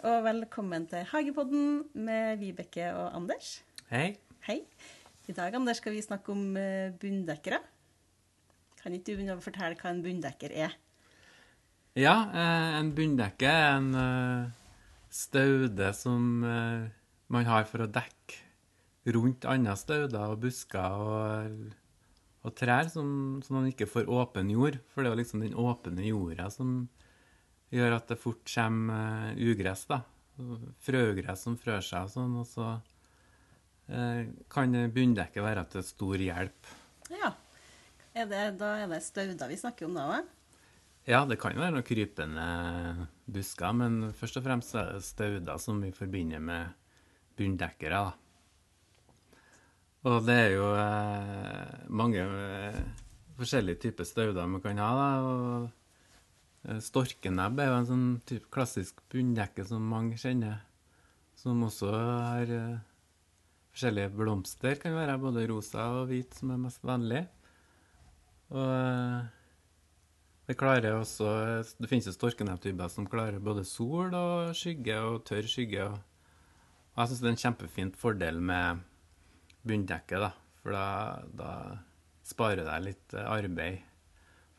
og velkommen til Hagepodden med Vibeke og Anders. Hei. Hei. I dag Anders, skal vi snakke om eh, bunndekkere. Kan ikke du begynne å fortelle hva en bunndekker er? Ja, eh, en bunndekke er en eh, staude som man har for å dekke rundt andre stauder og busker og, og trær, som, så man ikke får åpen jord. For det er liksom den åpne jorda som gjør at det fort kommer uh, ugress, da. Frøugress som frør seg og sånn. Og så uh, kan bunndekket være til stor hjelp. Ja. Er det, da er det stauder vi snakker om da òg? Ja, det kan være noen krypende busker, men først og fremst er det stauder som vi forbinder med bunndekkere. da. Og det er jo eh, mange eh, forskjellige typer stauder man kan ha. da, og Eh, storkenebb er jo en sånn type klassisk bunndekke som mange kjenner. Som også har uh, forskjellige blomster. Kan være både rosa og hvit, som er mest vanlig. Og uh, det klarer også Det finnes jo storkenebbtyper som klarer både sol og skygge og tørr skygge. Og, jeg syns det er en kjempefint fordel med bunndekke, da. For da, da sparer deg litt arbeid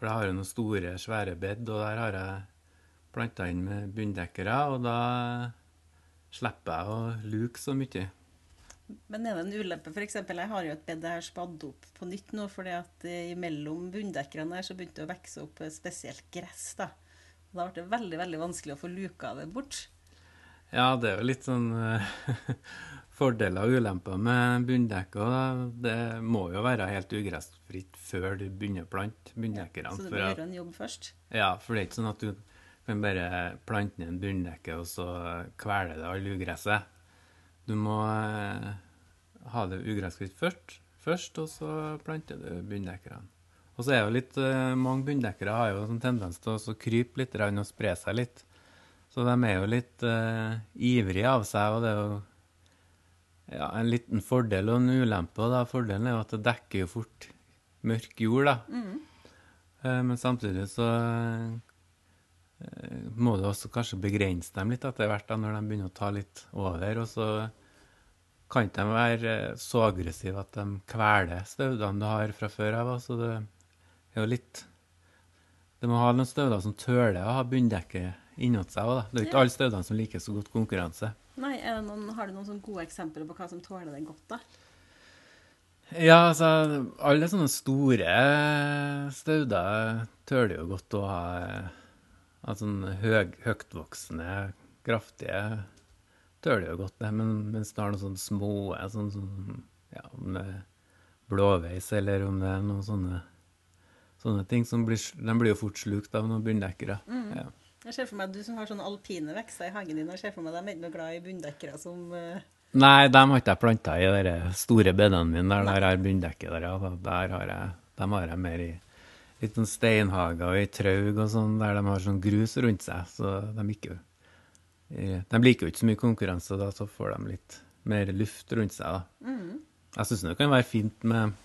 for jeg har jo noen store, svære bed, og der har jeg planta inn med bunndekkere. Og da slipper jeg å luke så mye. Men er det en ulempe? For eksempel, jeg har jo et bed jeg har spadd opp på nytt nå, fordi at imellom bunndekkerne her så begynte det å vokse opp spesielt gress. Da Da ble det veldig veldig vanskelig å få luka det bort. Ja, det er jo litt sånn fordeler og ulemper med bunndekker. Det må jo være helt ugressfritt før du begynner å plante bunndekkerne. Så du må gjøre en jobb først? Ja, for det er ikke sånn at du kan bare plante ned en bunndekke, og så kvele det all ugresset. Du må eh, ha det ugressfritt først, først, og så planter du bunndekkerne. Og så er jo litt, eh, Mange bunndekkere har jo en tendens til å krype litt og spre seg litt. Så de er jo litt uh, ivrige av seg, og det er jo ja, en liten fordel og en ulempe. Da. Fordelen er jo at det dekker jo fort mørk jord, da. Mm. Eh, men samtidig så eh, må du også kanskje begrense dem litt etter hvert da, når de begynner å ta litt over. Og så kan ikke de være så aggressive at de kveler staudene du har fra før av. Så det er jo litt Du må ha noen stauder som tøler å ha bunndekke innåt seg òg, da. Det er jo ikke alle staudene som liker så godt konkurranse. Nei, noen, Har du noen gode eksempler på hva som tåler det godt, da? Ja, altså Alle sånne store stauder tåler jo godt å ha altså, høy, høytvoksende, kraftige tåler jo godt det. Men mens du har noen sånne små sånn, sånn, ja, Om det er blåveis eller om det er noen sånne, sånne ting som blir, de blir jo fort slukt av noen bunndekkere. Mm. Ja. Jeg ser for meg at Du som har sånne alpine vekster i hagen din, jeg ser for meg at de er ikke noe glad i bunndekkere som uh... Nei, dem har ikke jeg planta i de store bedene mine. Der, der har bunndekke der, ja. Der har jeg, dem har jeg mer i litt sånn steinhager og i traug og sånn, der de har sånn grus rundt seg. Så de ikke De liker jo ikke så mye konkurranse, da, så får de litt mer luft rundt seg. da. Mm. Jeg syns det kan være fint med,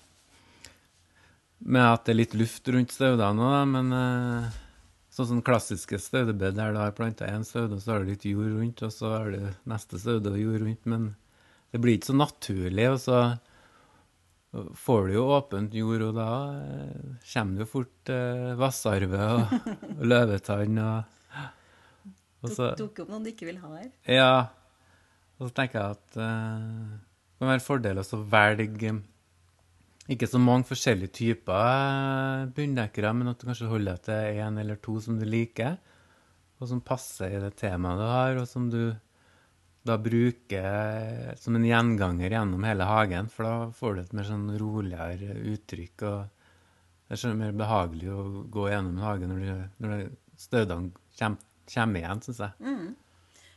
med at det er litt luft rundt staudene òg, men uh, Sånn sånn klassiske staudebed der du har planta én staude, så har du litt jord rundt, og så har du neste staude og jord rundt. Men det blir ikke så naturlig, og så får du jo åpent jord, og da eh, kommer det jo fort eh, vassarve og, og løvetann og, og så Dukker opp noen du ikke vil ha her? Ja. Og så tenker jeg at eh, det kan være en fordel å velge ikke så mange forskjellige typer eh, bunndekkere, men at du kanskje holder deg til én eller to som du liker, og som passer i det temaet du har, og som du da bruker som en gjenganger gjennom hele hagen, for da får du et mer sånn roligere uttrykk, og det er sånn mer behagelig å gå gjennom hagen når, når stødene kommer, kommer igjen, syns jeg. Mm.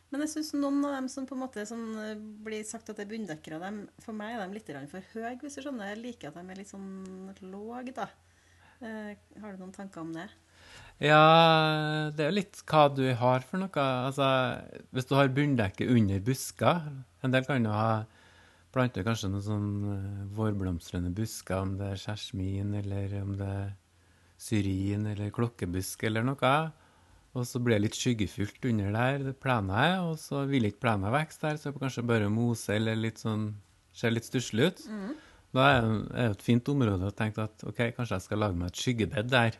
Men jeg syns noen av dem som på en måte sånn, eh, blir sagt at det er bunndekkere, dem, for meg er de litt for høye, hvis du skjønner. Jeg liker at de er litt sånn låge, da. Eh, har du noen tanker om det? Ja, det er jo litt hva du har for noe. Altså, hvis du har bunndekke under busker En del kan jo ha planter kanskje noen sånn uh, vårblomstrende busker, om det er skjersmin, eller om det er syrin eller klokkebusk eller noe. Og så blir det litt skyggefullt under der det plena er, og så vil ikke plena vokse der, så er det kanskje bare mose eller litt sånn Ser litt stusslig ut. Da er det et fint område å tenke at OK, kanskje jeg skal lage meg et skyggebed der.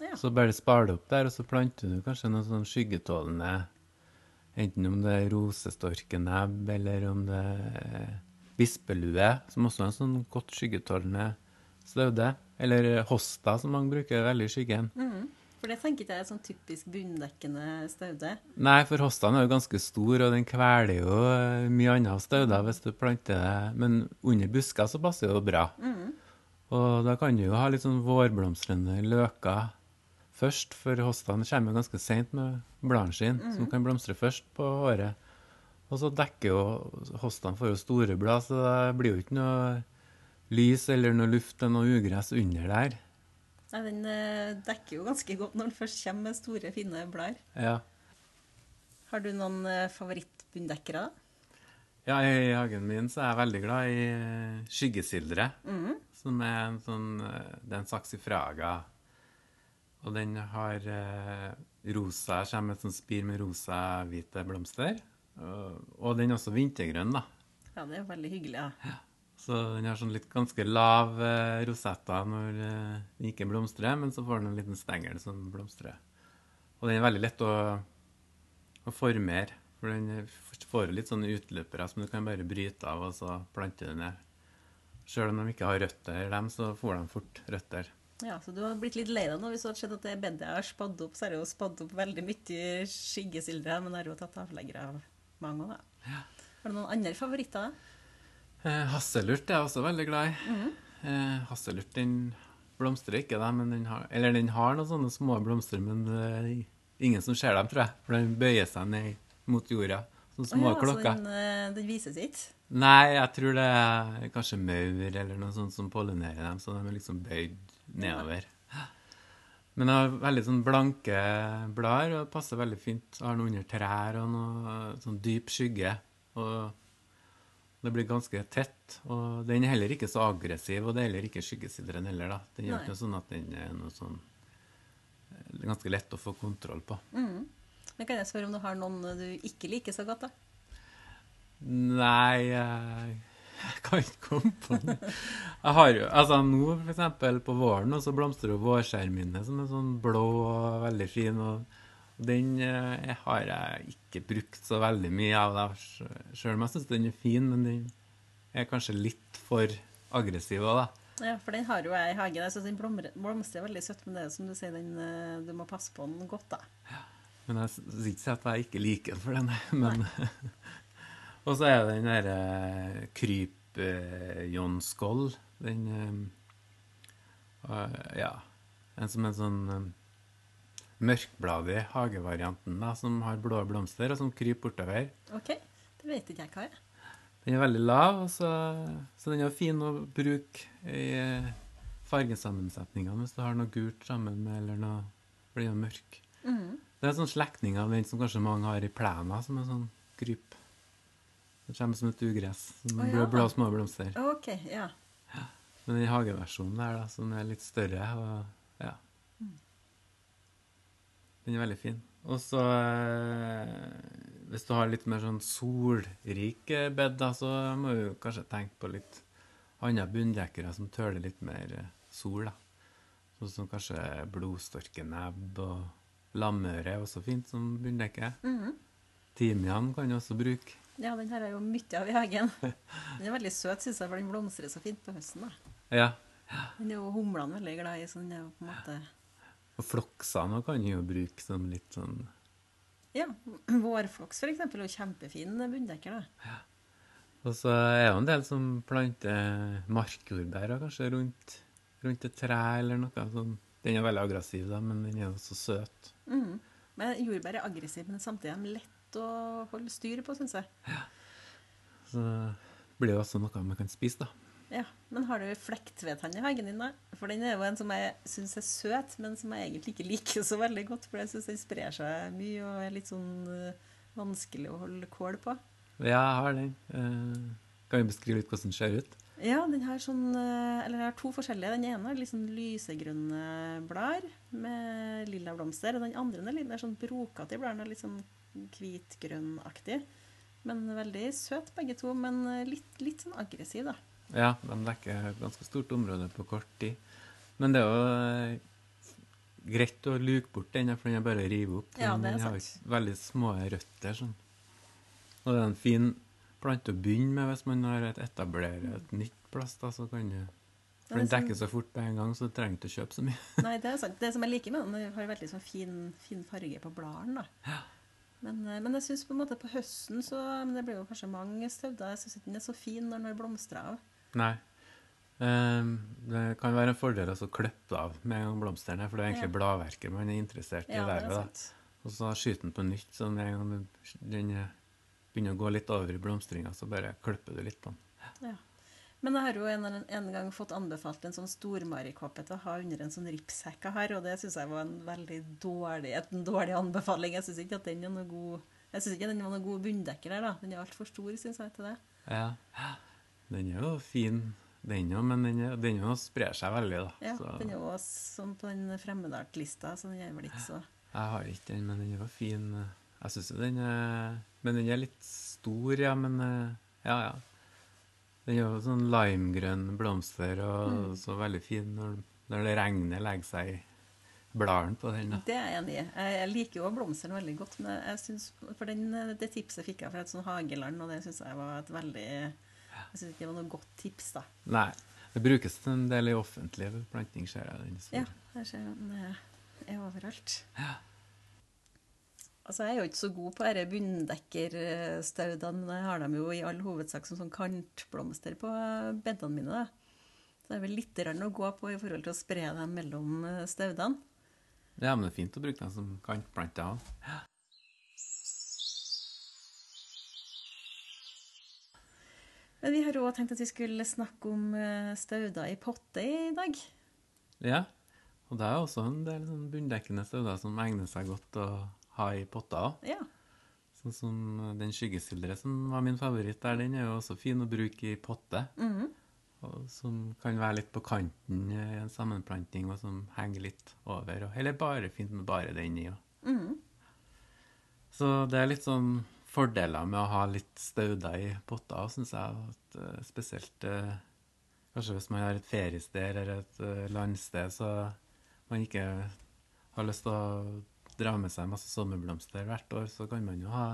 Ja. Så bare spar det opp der, og så planter du kanskje noe sånn skyggetålende Enten om det er rosestorkenebb, eller om det er bispelue, som også er en sånn godt skyggetålende staude. Eller hosta, som mange bruker veldig i skyggen. Mhm. For det tenker ikke jeg er sånn typisk bunndekkende staude. Nei, for hostaen er jo ganske stor, og den kveler jo eh, mye annet stauder hvis du planter det. Men under busker så passer det jo bra. Og da kan du jo ha litt sånn vårblomstrende løker først, for hostaen kommer jo ganske seint med bladene sine, som kan blomstre først på året. Og så dekker jo hostaen får jo store blad, så det blir jo ikke noe lys eller noe luft eller noe ugress under der. Nei, Den eh, dekker jo ganske godt når den først kommer med store, fine blader. Ja. Har du noen eh, favorittbunndekkere? Ja, i hagen min så er jeg veldig glad i skyggesildre. skyggesildre, som er en sånn eh, Det er en saksifraga. Og den har eh, rosa Kommer et sånt spir med rosa-hvite blomster. Og, den er også vintergrønn, da. Ja, det er veldig hyggelig. ja. Så den har sånn litt ganske lav eh, rosetter når eh, den ikke blomstrer, men så får den en liten stengel som blomstrer. Og den er veldig lett å, å formere, for den får litt sånne utløpere som du kan bare bryte av og så plante det ned. Selv om de ikke har røtter, dem, så får de fort røtter. Ja, Så du har blitt litt lei deg nå hvis du hadde sett at det bedet jeg har spadd opp, så har jeg jo spadd opp veldig mye skyggesildre, men jeg har jo tatt avleggere av mange òg, da. Har du noen andre favoritter? da? Eh, hasselurt er jeg også veldig glad i. Eh, hasselurt den blomstrer ikke, da, men den har, eller den har noen sånne små blomster, men det er ingen som ser dem, tror jeg. For den bøyer seg ned mot jorda. Sånne små oh, ja, klokker. Så den, eh, den vises ikke? Nei, jeg tror det er kanskje maur eller noe sånt som pollinerer dem, så de er liksom bøyd nedover. Men de har veldig sånn blanke blader og passer veldig fint. Har noe under trær og noe sånn dyp skygge. Og det blir ganske tett. Og den er heller ikke så aggressiv, og det er heller ikke skyggesideren heller, da. Den gjør ikke sånn at den er noe sånn er ganske lett å få kontroll på. Mm. Men kan jeg spørre om du har noen du ikke liker så godt, da? Nei, jeg jeg kan ikke komme på det. Jeg har jo, altså Nå, eksempel, på våren, og så blomstrer jo vårskjerminne, som er sånn blå og veldig fin. og Den eh, har jeg ikke brukt så veldig mye av, sjøl om jeg syns den er fin. Men den er kanskje litt for aggressiv òg, da. Ja, for den har jo jeg i hagen. Jeg syns den blomstrer, veldig søtt, men det er som du sier, den, eh, du må passe på den godt, da. Men jeg syns ikke at jeg ikke liker den for den. Men Og så er det den derre kryp-Jon-skål. Den eh, eh, Ja. En som er sånn mørkbladig hagevarianten, da, som har blå blomster, og som kryper bortover. OK, det vet ikke jeg hva er. Den er veldig lav, så, så den er fin å bruke i eh, fargesammensetningene hvis du har noe gult sammen med, eller noe blir jo mørk. Mm. Det er en sånn slektning av den som kanskje mange har i plena, som er sånn kryp. Det kommer som et ugress. Som Å, ja. blå, små blomster. OK, ja. Men den hageversjonen der, da, som er litt større, og ja. Den er veldig fin. Og så eh, Hvis du har litt mer sånn solrike bed, da, så må du kanskje tenke på litt andre bunndekkere som tøler litt mer eh, sol, da. Sånn som kanskje blodstorkenebb og lamøre er også fint som bunndekke. Mhm. Timian kan du også bruke. Ja, den har jeg jo mye av i hagen. Den er veldig søt, syns jeg, for den blomstrer så fint på høsten. da. Ja. Den er jo humlene veldig glad i, så den er jo på en måte Og floksene kan jo bruke som litt sånn Ja, vårfloks for eksempel er jo kjempefin bunndekker, da. Og så er det jo en del som planter markjordbær kanskje rundt, rundt et tre eller noe sånn. Den er veldig aggressiv, da, men den er jo så søt. Mm. Men jordbær er aggressiv, men samtidig lett å holde styr på, syns jeg. Ja. Så blir det også noe man kan spise, da. Ja, Men har du flektvedtann i hagen din, da? For den er jo en som jeg syns er søt, men som jeg egentlig ikke liker så veldig godt. For jeg syns den sprer seg mye og er litt sånn eh, vanskelig å holde kål på. Ja, jeg har den. Uh, kan vi beskrive litt hvordan den ser ut? Ja, den har sånn eh, Eller jeg har to forskjellige. Den ene har litt sånn lysegrønne blader med lilla blomster. Og den andre er litt sånn brokete i bladene, litt sånn hvitgrønnaktig. Men veldig søt begge to, men litt, litt sånn aggressiv, da. Ja, de dekker et ganske stort område på kort tid. Men det er jo eh, greit å luke bort den, for den er bare å rive opp. Ja, den har veldig små røtter. sånn. Og det er en fin plante å begynne med hvis man har et etablerer et nytt plass. da, så kan du... For den er dekker så fort på en gang, så du trenger ikke å kjøpe så mye. Nei, det er sant. Det som jeg liker med den, den har veldig sånn fin, fin farge på bladene, Ja. Men, eh, men jeg syns på en måte på høsten så Men det blir jo kanskje mange støvder. Jeg syns ikke den er så fin når den har blomstra av. Nei. Ehm, det kan være en fordel å så klippe av med en gang blomstene, for det er egentlig Ja. bladverket man er interessert i. Ja, er sant. Og så skyter den på nytt, så med en gang den eh, begynner å gå litt over i blomstringa, så bare klipper du litt på den. Ja. Men jeg har jo en, en gang fått anbefalt en sånn stormarikåpe til å ha under en sånn ripshekk har, og det syns jeg var en veldig dårlig, et- en dårlig anbefaling. Jeg syns ikke at den er noe god Jeg synes ikke den var noen god bunndekker der, da. Den er altfor stor, syns jeg, til det. Ja. Den er jo fin, den òg, men den, den er sprer seg veldig, da. Ja, så Den er jo sånn på den Fremmedart-lista, så den er vel ikke så jeg har ikke den, men den er jo fin. Jeg syns jo den er Men den er litt stor, ja, men Ja, ja. Den er jo sånn limegrønn blomster, og Mm. så veldig fin når, når det regner legger seg i bladene på den. da. Det er jeg enig i. Jeg liker jo blomstene veldig godt, men jeg synes, for den, det tipset fikk jeg fra et sånt hageland, og det syns jeg var et veldig Jeg syns ikke det var noe godt tips, da. Nei. Det brukes en del i offentlig planting, ser jeg. Ja, jeg ser den er, er overalt. Altså, Jeg er jo ikke så god på disse bunndekkerstaudene, men jeg har dem jo i all hovedsak som sånn kantblomster på bedene mine. da. Så det er vel litt å gå på i forhold til å spre dem mellom eh, staudene. Ja, men det er fint å bruke den som kantplanter. òg. Men vi har òg tenkt at vi skulle snakke om eh, stauder i potte i dag. Ja. Og det er også en del sånn bunndekkende stauder som egner seg godt å ha i potter òg. Ja. Sånn som den skyggesildre som var min favoritt der, den er jo også fin å bruke i potte. Mhm. Og som kan være litt på kanten i en sammenplanting, og som henger litt over. Og, eller bare fint med bare den i. Mm -hmm. Så det er litt sånn fordeler med å ha litt stauder i potter, syns jeg. At, eh, spesielt eh, kanskje hvis man har et feriested eller et eh, landsted, så man ikke har lyst til å dra med seg masse sommerblomster hvert år, så kan man jo ha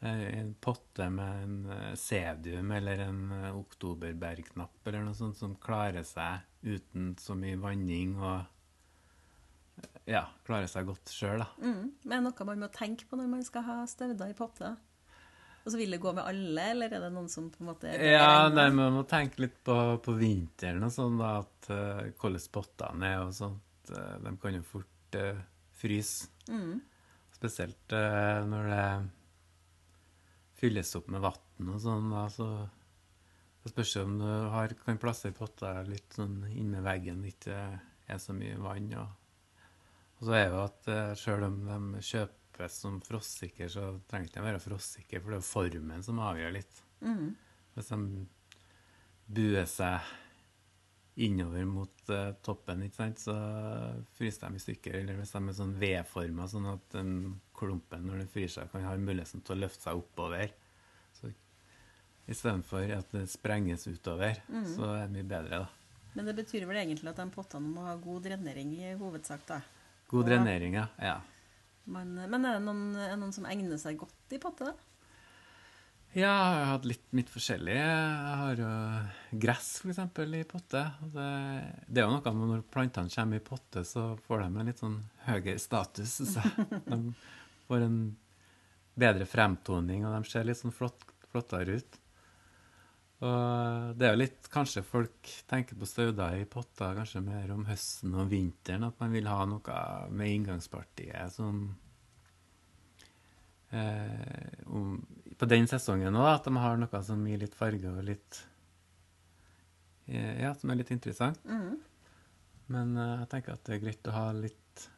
en potte med en sedium eller en oktoberbergknapp eller noe sånt som klarer seg uten så mye vanning og ja, klarer seg godt sjøl, da. Mm. Men noe man må tenke på når man skal ha støvda i potte. Og så vil det gå med alle, eller er det noen som på en måte Ja, nei, man må tenke litt på, på vinteren og sånn, da, at uh, hvordan pottene er og sånt. Uh, de kan jo fort uh, fryse. Mm. Spesielt uh, når det fylles opp med vann og sånn, da, så det spørs om du har, kan plassere potter litt sånn inni veggen, ikke er så mye vann. Og, og så er det jo at uh, sjøl om de kjøpes som frostsikre, så trenger ikke de være frostsikre, for det er jo formen som avgjør litt. Mm. Hvis de buer seg innover mot uh, toppen, ikke sant, så fryser de i stykker. Eller hvis de er sånn V-forma, sånn at den klumpen når den fryser, kan ha muligheten til å løfte seg oppover. Så istedenfor at det sprenges utover, så er det mye bedre, da. Men det betyr vel egentlig at de pottene må ha god drenering i hovedsak, da. God drenering, ja. ja. Men, men er det noen, er noen som egner seg godt i potte? Ja, jeg har hatt litt mitt forskjellig. Jeg har jo gress, for eksempel, i potte. Det, det er jo noe med når plantene kommer i potte, så får de en litt sånn høyere status. Så de får en bedre fremtoning, og de ser litt sånn flott, flottere ut. Og det er jo litt Kanskje folk tenker på stauder i potter kanskje mer om høsten og vinteren, at man vil ha noe med inngangspartiet som eh, om, på den sesongen òg, at de har noe som gir litt farge og litt eh, Ja, som er litt interessant. Mm. Men eh, jeg tenker at det er greit å ha litt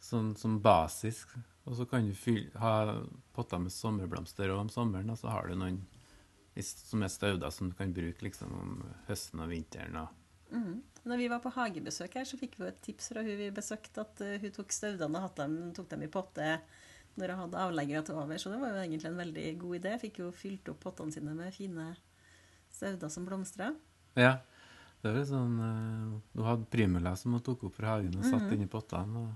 sånn som basis. Og så kan du fylle, ha potter med sommerblomster og om sommeren, og så har du noen som er stauder som du kan bruke liksom om høsten og vinteren. og mm. Når vi var på hagebesøk her, så fikk vi et tips fra hun vi besøkte, at eh, hun tok staudene og dem, tok dem i potte når hun hadde avleggere til over. Så det var jo egentlig en veldig god idé. Fikk jo fylt opp pottene sine med fine stauder som blomstra. Ja. Det var sånn eh, Du hadde primula som hun tok opp fra hagen og satt inn i pottene. Og,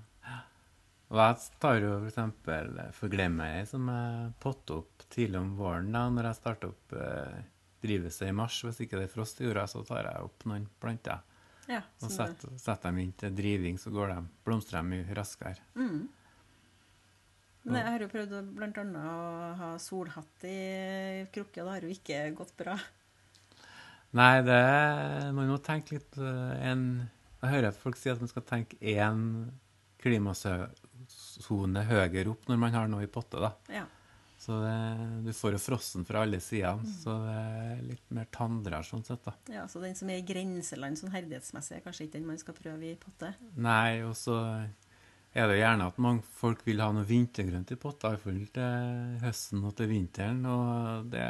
og jeg tar jo for eksempel forglemmer som jeg potter opp tidlig om våren da, når jeg starter opp eh, drivhuset i mars. Hvis ikke det er frost i jorda, så tar jeg opp noen planter Ja, og så- setter, setter dem inn til driving, så går de, blomstrer de mye raskere. Mm. Men jeg har jo prøvd bl.a. å ha solhatt i krukke, og det har jo ikke gått bra. Nei, det Man må tenke litt eh, en Jeg hører at folk sier at man skal tenke én klimasone høyere opp når man har noe i potte, da. Ja. Så det, du får jo frossen fra alle sidene, så det er litt mer tanndrar sånn sett, da. ja, Så den som er i grenseland sånn herdighetsmessig, er kanskje ikke den man skal prøve i potte? Nei, og så er det gjerne at mange folk vil ha noe vintergrønt i potta, iallfall til høsten og til vinteren, og det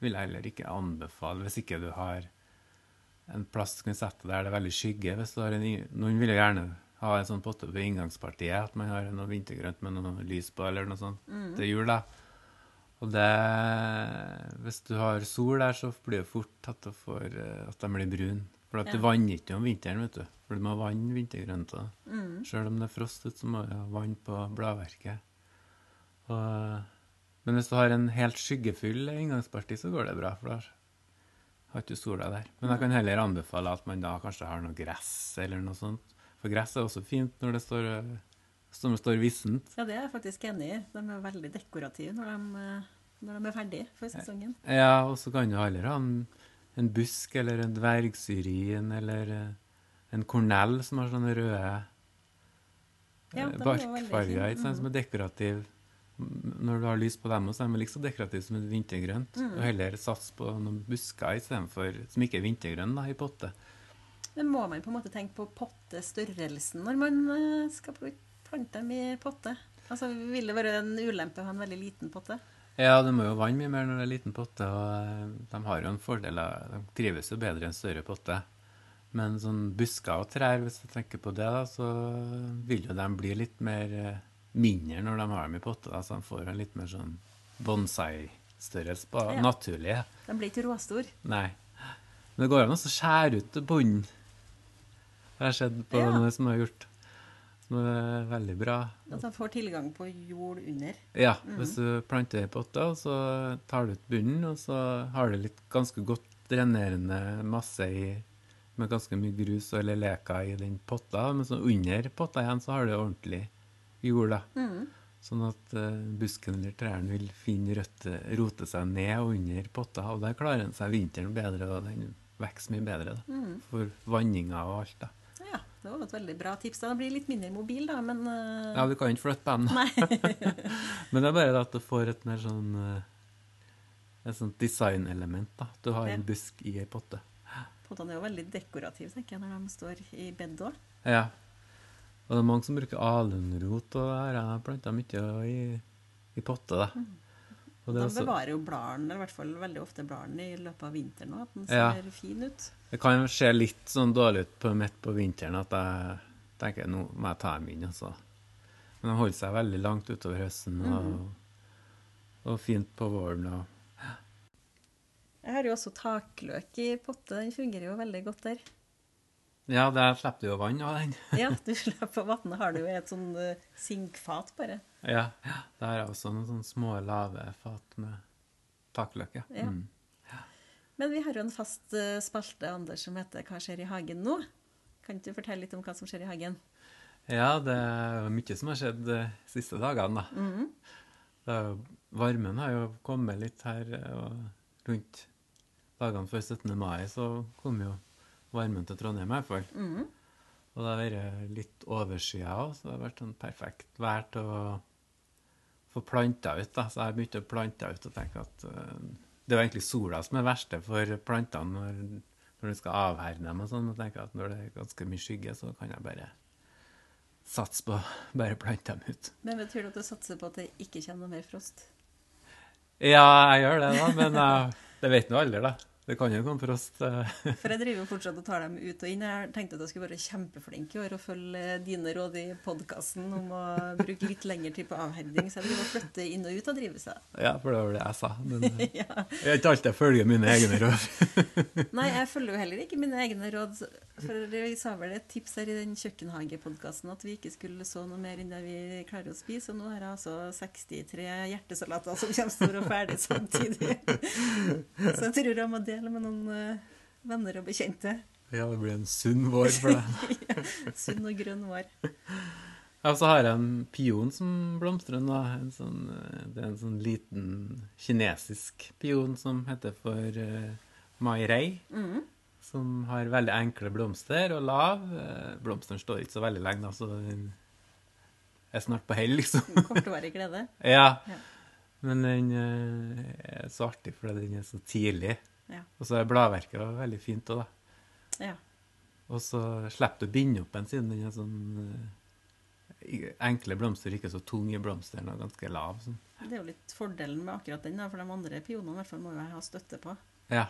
vil jeg heller ikke anbefale hvis ikke du har en plass du kan sette der det er veldig skygge. Hvis du har en, noen vil jo gjerne ha en sånn potte ved inngangspartiet, at man har noe vintergrønt med noe lys på, eller noe sånt til jul, da. Og det Hvis du har sol der, så blir det fort at, får, eh, at de blir brune. For at du vanner ikke om vinteren, vet du. For du må vanne vintergrønta. Mm. Selv om det er frost ute, så må du ha vann på bladverket. Og, men hvis du har en helt skyggefull inngangsparti, så går det bra, for da har ikke sola der. Men jeg kan heller anbefale at man da kanskje har noe gress eller noe sånt. For gress er også fint når det står, som det står vissent. Ja, det er jeg faktisk enig i. De er veldig dekorative når de, eh, når de er ferdige for sesongen. Ja, og så kan du heller ha en, en busk eller en dvergsyrin eller eh, en kornell som har sånne røde Ja, eh, er barkfarger, sant, som er dekorativ. Når du har lys på dem, så er de like så dekorative som et vintergrønt. Mm. Og heller satse på noen busker istedenfor som ikke er vintergrønn da, i potte. Men må man på en måte tenke på pottestørrelsen når man eh, skal pl- plante dem i potte? Altså, Vil det være en ulempe å ha en veldig liten potte? Ja, du må jo vanne mye mer når det er liten potte, og eh, de har jo en fordel av De trives jo bedre i en større potte. Men sånn busker og trær, hvis du tenker på det, da, så vil jo de bli litt mer eh, mindre når de har dem i potte. Da, så de får en litt mer sånn bonsai-størrelse på Ja. naturlige. De blir ikke råstor. Nei. Men det går an å skjære ut bunnen. Har sett på Ja. noe som har gjort. Som er veldig bra. At han får tilgang på jord under. Ja, hvis du planter i potter, så tar du ut bunnen, og så har du litt ganske godt drenerende masse i, med ganske mye grus eller leker i den potta. Men så under potta igjen så har du ordentlig jord, da. Sånn at eh, busken eller trærne vil finne røtte, rote seg ned under potta, og der klarer den seg vinteren bedre, og den vokser mye bedre da. For vanninga og alt, da. Ja, det var et veldig bra tips. Den blir litt mindre mobil, da, men uh... Ja, du kan ikke flytte på den. Men det er bare det at du får et mer sånn eh, et sånt designelement. da. Du har en busk i ei potte. Pottene er jo veldig dekorative, tenker jeg, når de står i bed òg. Ja. Og det er mange som bruker alunrot, og det her har jeg planta mye i, i potte. da. Og De er bevarer jo bladene, eller i hvert fall veldig ofte bladene, i løpet av vinteren òg. At den Ja. ser fin ut. det kan se litt sånn dårlig ut på midt på vinteren at jeg tenker nå må jeg ta dem inn. altså. Men de holder seg veldig langt utover høsten, og, og fint på våren. og Jeg har jo også takløk i potte. Den fungerer jo veldig godt der. Ja, der slipper du jo vann av den. Ja, du slipper vann. Har du jo et sånn uh, sinkfat, bare. Ja, det er også noen sånne små, lave fat med takløk. Ja. Ja. Mm. Men vi har jo en fast uh, spalte, Anders, som heter 'Hva skjer i hagen nå?' Kan du fortelle litt om hva som skjer i hagen? ja, det er mye som har skjedd de siste dagene, da. Mhm. Det er varmen har jo kommet litt her, eh, og rundt dagene før 17. mai så kom jo varmen til Trondheim i hvert fall. Mm. Og det har vært litt overskya òg, så det har vært sånn perfekt vær til å få planta ut. da. Så jeg begynte å plante ut og tenke at eh, det er egentlig sola som er verste for plantene når, når du skal avherne dem og sånn. Og tenker at når det er ganske mye skygge, så kan jeg bare satse på å bare plante dem ut. Men betyr det at du satser på at det ikke kommer noe mer frost? Ja, jeg gjør det, da, men jeg Det vet nå aldri, da. Det kan jo komme for oss. For jeg driver fortsatt og tar dem ut og inn. Jeg tenkte at jeg skulle være kjempeflink i år og følge dine råd i podkasten om å bruke litt lengre tid på avhending, så jeg driver og flytter inn og ut av drivhuset. Ja, for det var det jeg sa. Men eh, Ja. jeg er ikke alltid jeg følger mine egne råd. Nei, jeg følger jo heller ikke mine egne råd. For vi sa vel et tips her i den kjøkkenhagepodkasten at vi ikke skulle så noe mer enn det vi klarer å spise. Og nå har jeg altså 63 hjertesalater som kommer store og ferdig samtidig. Så jeg tror jeg må dele med noen eh, venner og bekjente. Ja, det blir en sunn vår for deg. Sunn og grønn vår. Ja, så har jeg en pion som blomstrer nå. En sånn, eh, det er en sånn liten kinesisk pion som heter for uh, Mai Rei. Mm. Som har veldig enkle blomster og lav. Blomstene står ikke så veldig lenge, da, så den er snart på hell, liksom. Kortvarig glede. Ja. Ja. Men den uh, er så artig fordi den er så tidlig. Ja. Og så er bladverket veldig fint òg, da. ja. Og så slipper du å binde opp den siden den er sånn eh, Enkle blomster, ikke så tung i blomstene og ganske lav. Sånn. Det er jo litt fordelen med akkurat den, da, for de andre pionene i hvert fall må jo ha støtte på. Ja.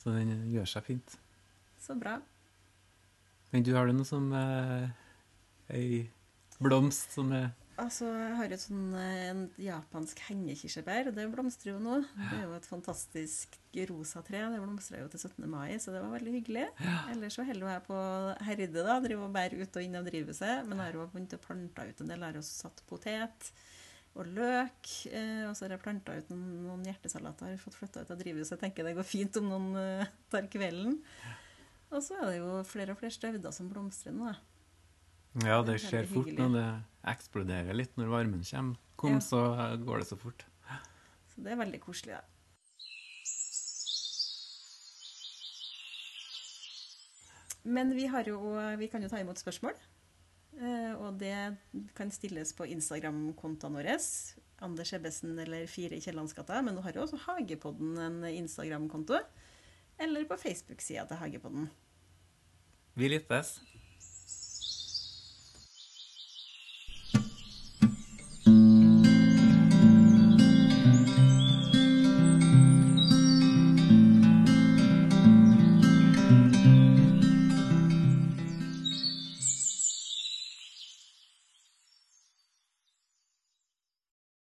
Så den gjør seg fint. Så bra. Men du, har du noe som eh, ei blomst som er Altså, jeg har et sånn eh, en japansk hengekirsebær, og det blomstrer jo nå. Det er jo et fantastisk rosa tre. Det blomstrer jo til 17. mai, så det var veldig hyggelig. Ellers så holder jeg på herde, da. Driver og bærer ut og inn av drivhuset. Men jeg har jo begynt å plante ut en del. Jeg har jo satt potet og løk. Eh, og så har jeg planta ut noen, hjertesalater. Har fått flytta ut av drivhuset. Jeg tenker det går fint om noen eh, tar kvelden. Og så er det jo flere og flere stauder som blomstrer nå. Ja, Det er skjer fort når det eksploderer litt når varmen kommer. Kom, Ja. så går det så fort. Så det er veldig koselig, da. Men vi, har jo, vi kan jo ta imot spørsmål. Eh, Og det kan stilles på Instagram-kontoene våre. Anders Ebbesen eller Fire i Kiellandsgata. Men nå har jo også Hagepodden en Instagram-konto. Eller på Facebook-sida til Hagepodden. Vi lyttes.